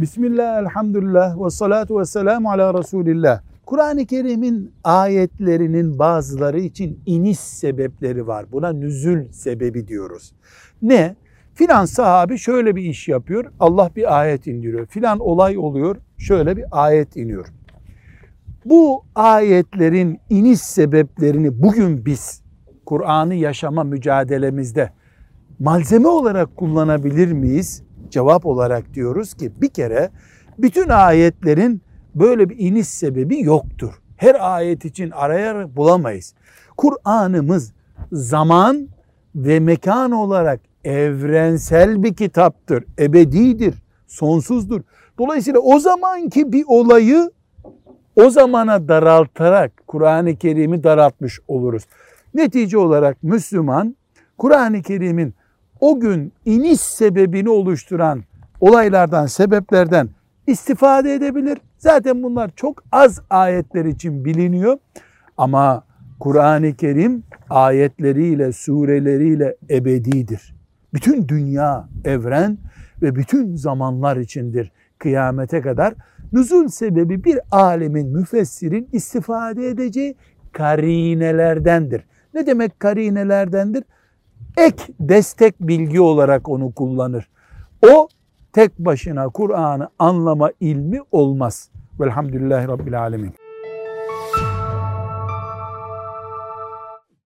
Bismillah, elhamdülillah ve salatu ve selamu ala Resulillah. Kur'an-ı Kerim'in ayetlerinin bazıları için iniş sebepleri var. Buna nüzül sebebi diyoruz. Ne? Filan sahabi şöyle bir iş yapıyor. Allah bir ayet indiriyor. Filan olay oluyor. Şöyle bir ayet iniyor. Bu ayetlerin iniş sebeplerini bugün biz Kur'an'ı yaşama mücadelemizde malzeme olarak kullanabilir miyiz? Cevap olarak diyoruz ki bir kere bütün ayetlerin böyle bir iniş sebebi yoktur. Her ayet için arayarak bulamayız. Kur'an'ımız zaman ve mekan olarak evrensel bir kitaptır. Ebedidir, sonsuzdur. Dolayısıyla o zamanki bir olayı o zamana daraltarak Kur'an-ı Kerim'i daraltmış oluruz. Netice olarak Müslüman Kur'an-ı Kerim'in o gün iniş sebebini oluşturan olaylardan, sebeplerden istifade edebilir. Zaten bunlar çok az ayetler için biliniyor. Ama Kur'an-ı Kerim ayetleriyle, sureleriyle ebedidir. Bütün dünya, evren ve bütün zamanlar içindir kıyamete kadar. Nüzul sebebi bir alemin, müfessirin istifade edeceği karinelerdendir. Ne demek karinelerdendir? Ek destek bilgi olarak onu kullanır. O tek başına Kur'an'ı anlama ilmi olmaz. Velhamdülillahi Rabbil Alemin.